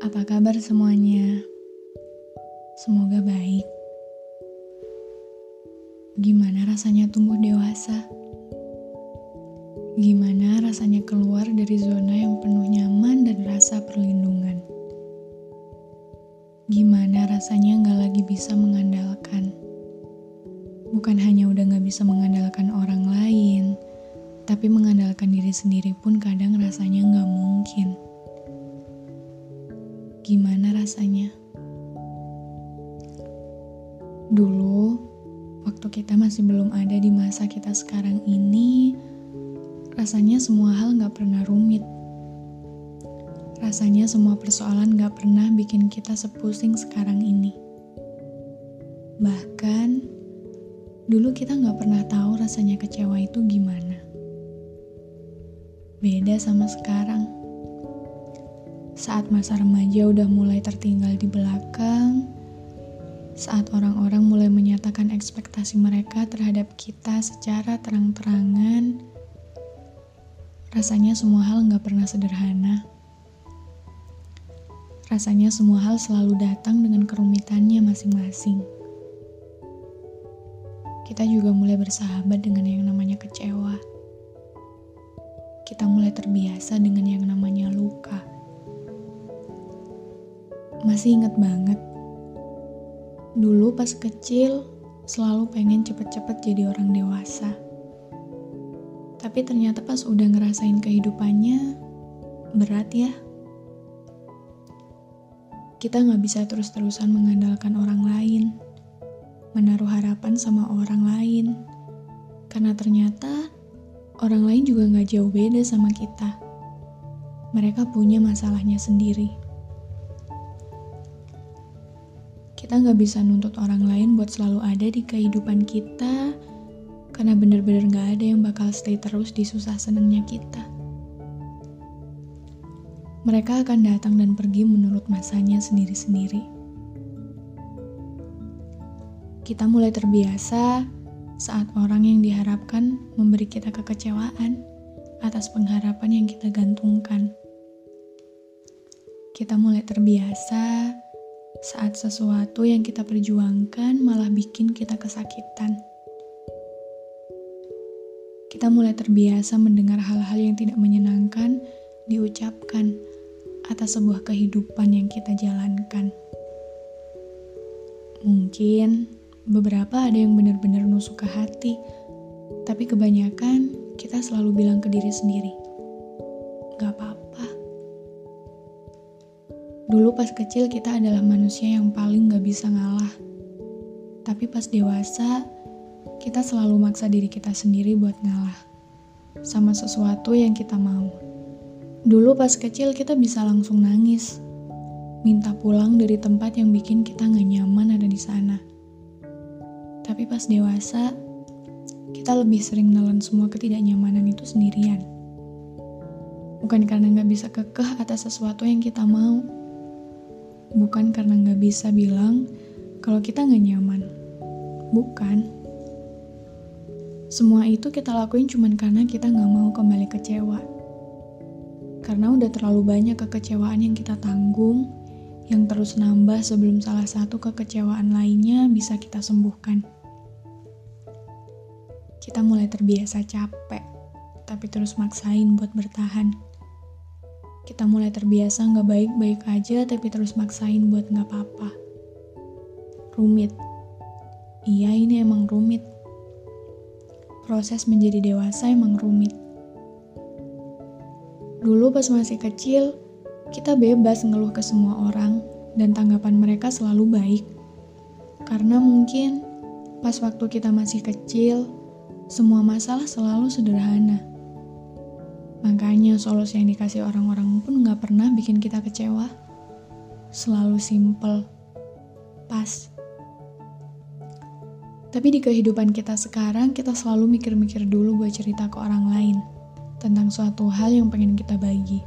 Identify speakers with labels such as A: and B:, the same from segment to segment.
A: Apa kabar semuanya? Semoga baik. Gimana rasanya tumbuh dewasa? Gimana rasanya keluar dari zona yang penuh nyaman dan rasa perlindungan? Gimana rasanya nggak lagi bisa mengandalkan? Bukan hanya udah nggak bisa mengandalkan orang lain, tapi mengandalkan diri sendiri pun kadang rasanya nggak mungkin. Gimana rasanya? Dulu, waktu kita masih belum ada di masa kita sekarang ini, rasanya semua hal gak pernah rumit. Rasanya semua persoalan gak pernah bikin kita sepusing sekarang ini. Bahkan, dulu kita gak pernah tahu rasanya kecewa itu gimana. Beda sama sekarang. Saat masa remaja udah mulai tertinggal di belakang, saat orang-orang mulai menyatakan ekspektasi mereka terhadap kita secara terang-terangan, rasanya semua hal nggak pernah sederhana. Rasanya semua hal selalu datang dengan kerumitannya masing-masing. Kita juga mulai bersahabat dengan yang namanya kecewa. Kita mulai terbiasa dengan yang namanya luka. Masih ingat banget Dulu pas kecil, selalu pengen cepet-cepet jadi orang dewasa. Tapi ternyata pas udah ngerasain kehidupannya, berat ya. Kita nggak bisa terus-terusan mengandalkan orang lain, menaruh harapan sama orang lain, karena ternyata orang lain juga nggak jauh beda sama kita. Mereka punya masalahnya sendiri. Kita nggak bisa nuntut orang lain buat selalu ada di kehidupan kita, karena bener-bener nggak ada yang bakal stay terus di susah senangnya kita. Mereka akan datang dan pergi menurut masanya sendiri-sendiri. Kita mulai terbiasa saat orang yang diharapkan memberi kita kekecewaan atas pengharapan yang kita gantungkan. Kita mulai terbiasa saat sesuatu yang kita perjuangkan malah bikin kita kesakitan. Kita mulai terbiasa mendengar hal-hal yang tidak menyenangkan diucapkan atas sebuah kehidupan yang kita jalankan. Mungkin beberapa ada yang benar-benar nusuk ke hati, tapi kebanyakan kita selalu bilang ke diri sendiri, "Gak apa-apa." Dulu pas kecil kita adalah manusia yang paling gak bisa ngalah. Tapi pas dewasa, kita selalu maksa diri kita sendiri buat ngalah. Sama sesuatu yang kita mau. Dulu pas kecil kita bisa langsung nangis. Minta pulang dari tempat yang bikin kita gak nyaman ada di sana. Tapi pas dewasa, kita lebih sering nelen semua ketidaknyamanan itu sendirian. Bukan karena gak bisa kekeh atas sesuatu yang kita mau, bukan karena nggak bisa bilang kalau kita nggak nyaman. Bukan. Semua itu kita lakuin cuma karena kita nggak mau kembali kecewa. Karena udah terlalu banyak kekecewaan yang kita tanggung, yang terus nambah sebelum salah satu kekecewaan lainnya bisa kita sembuhkan. Kita mulai terbiasa capek, tapi terus maksain buat bertahan kita mulai terbiasa nggak baik-baik aja tapi terus maksain buat nggak apa-apa. Rumit. Iya ini emang rumit. Proses menjadi dewasa emang rumit. Dulu pas masih kecil, Kita bebas ngeluh ke semua orang, dan tanggapan mereka selalu baik. Karena mungkin pas waktu kita masih kecil, semua masalah selalu sederhana. Makanya solusi yang dikasih orang-orang pun gak pernah bikin kita kecewa. Selalu simple, pas. Tapi di kehidupan kita sekarang, kita selalu mikir-mikir dulu buat cerita ke orang lain tentang suatu hal yang pengen kita bagi.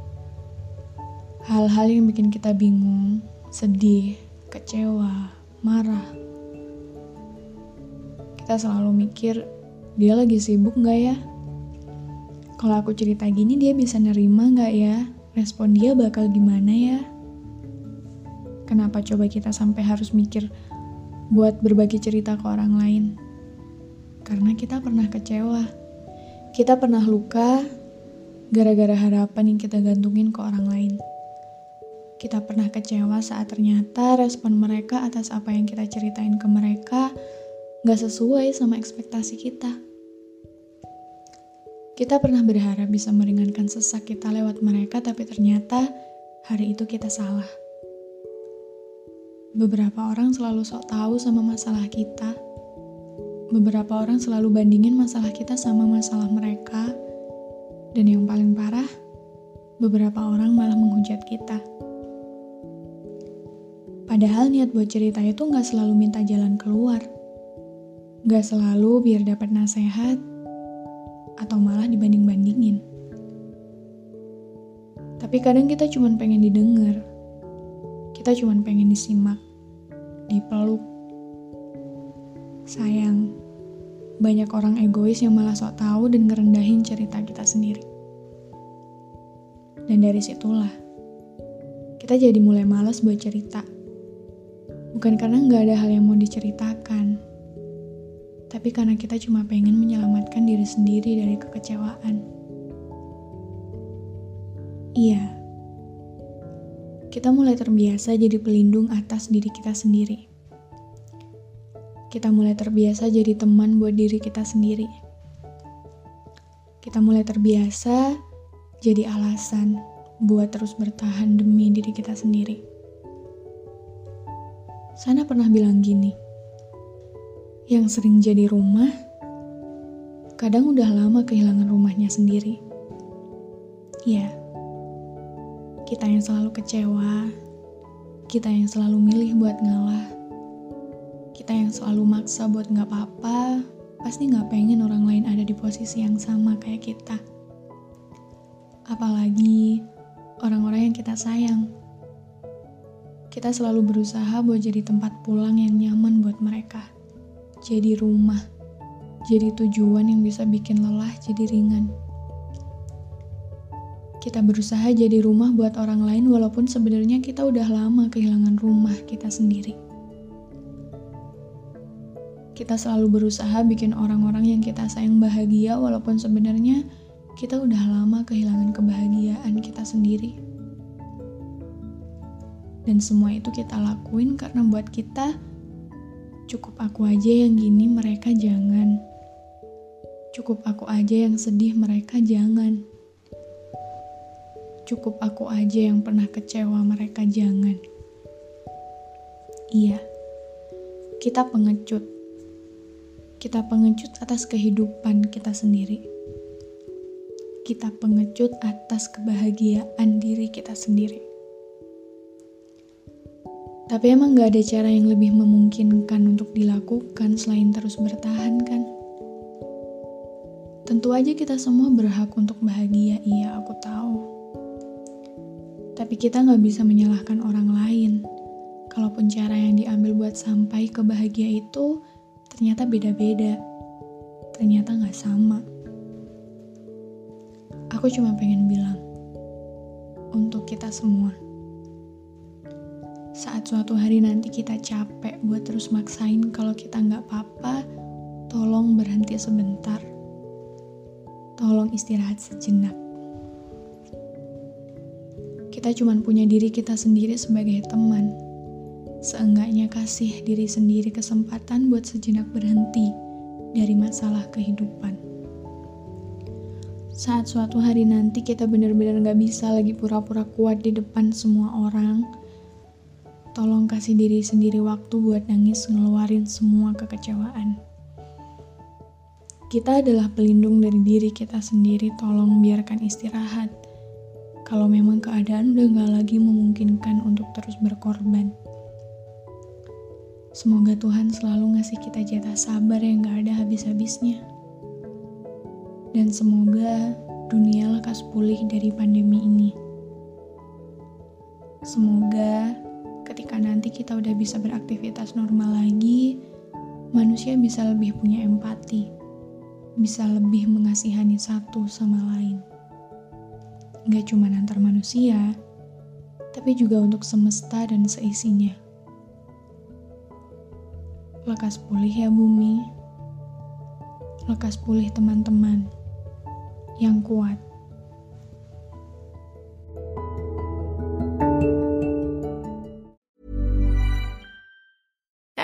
A: Hal-hal yang bikin kita bingung, sedih, kecewa, marah. Kita selalu mikir, dia lagi sibuk gak ya? Kalau aku cerita gini dia bisa nerima gak ya? Respon dia bakal gimana ya? Kenapa coba kita sampai harus mikir buat berbagi cerita ke orang lain? Karena kita pernah kecewa. Kita pernah luka gara-gara harapan yang kita gantungin ke orang lain. Kita pernah kecewa saat ternyata respon mereka atas apa yang kita ceritain ke mereka gak sesuai sama ekspektasi kita. Kita pernah berharap bisa meringankan sesak kita lewat mereka, tapi ternyata hari itu kita salah. Beberapa orang selalu sok tahu sama masalah kita. Beberapa orang selalu bandingin masalah kita sama masalah mereka. Dan yang paling parah, beberapa orang malah menghujat kita. Padahal niat buat cerita itu nggak selalu minta jalan keluar. Nggak selalu biar dapat nasihat, atau malah dibanding-bandingin. Tapi kadang kita cuma pengen didengar. Kita cuma pengen disimak, dipeluk. Sayang, banyak orang egois yang malah sok tahu dan ngerendahin cerita kita sendiri. Dan dari situlah, kita jadi mulai males buat cerita Bukan karena nggak ada hal yang mau diceritakan, tapi karena kita cuma pengen menyelamatkan diri sendiri dari kekecewaan. Iya, kita mulai terbiasa jadi pelindung atas diri kita sendiri. Kita mulai terbiasa jadi teman buat diri kita sendiri. Kita mulai terbiasa jadi alasan buat terus bertahan demi diri kita sendiri. Sana pernah bilang gini, yang sering jadi rumah, kadang udah lama kehilangan rumahnya sendiri. Ya, kita yang selalu kecewa, kita yang selalu milih buat ngalah, kita yang selalu maksa buat nggak apa-apa, pasti nggak pengen orang lain ada di posisi yang sama kayak kita. Apalagi orang-orang yang kita sayang kita selalu berusaha buat jadi tempat pulang yang nyaman buat mereka. Jadi rumah. Jadi tujuan yang bisa bikin lelah jadi ringan. Kita berusaha jadi rumah buat orang lain walaupun sebenarnya kita udah lama kehilangan rumah kita sendiri. Kita selalu berusaha bikin orang-orang yang kita sayang bahagia walaupun sebenarnya kita udah lama kehilangan kebahagiaan kita sendiri. Dan semua itu kita lakuin karena buat kita cukup aku aja yang gini mereka jangan. Cukup aku aja yang sedih mereka jangan. Cukup aku aja yang pernah kecewa mereka jangan. Iya. Kita pengecut. Kita pengecut atas kehidupan kita sendiri. Kita pengecut atas kebahagiaan diri kita sendiri. Tapi emang gak ada cara yang lebih memungkinkan untuk dilakukan selain terus bertahan kan? Tentu aja kita semua berhak untuk bahagia, iya aku tahu. Tapi kita gak bisa menyalahkan orang lain. Kalaupun cara yang diambil buat sampai ke bahagia itu ternyata beda-beda. Ternyata gak sama. Aku cuma pengen bilang, untuk kita semua saat suatu hari nanti kita capek buat terus maksain kalau kita nggak apa-apa, tolong berhenti sebentar. Tolong istirahat sejenak. Kita cuma punya diri kita sendiri sebagai teman. Seenggaknya kasih diri sendiri kesempatan buat sejenak berhenti dari masalah kehidupan. Saat suatu hari nanti kita benar-benar gak bisa lagi pura-pura kuat di depan semua orang, tolong kasih diri sendiri waktu buat nangis ngeluarin semua kekecewaan. Kita adalah pelindung dari diri kita sendiri, tolong biarkan istirahat. Kalau memang keadaan udah gak lagi memungkinkan untuk terus berkorban. Semoga Tuhan selalu ngasih kita jatah sabar yang gak ada habis-habisnya. Dan semoga dunia lekas pulih dari pandemi ini. Semoga ketika nanti kita udah bisa beraktivitas normal lagi, manusia bisa lebih punya empati, bisa lebih mengasihani satu sama lain. Gak cuma antar manusia, tapi juga untuk semesta dan seisinya. Lekas pulih ya bumi, lekas pulih teman-teman yang kuat.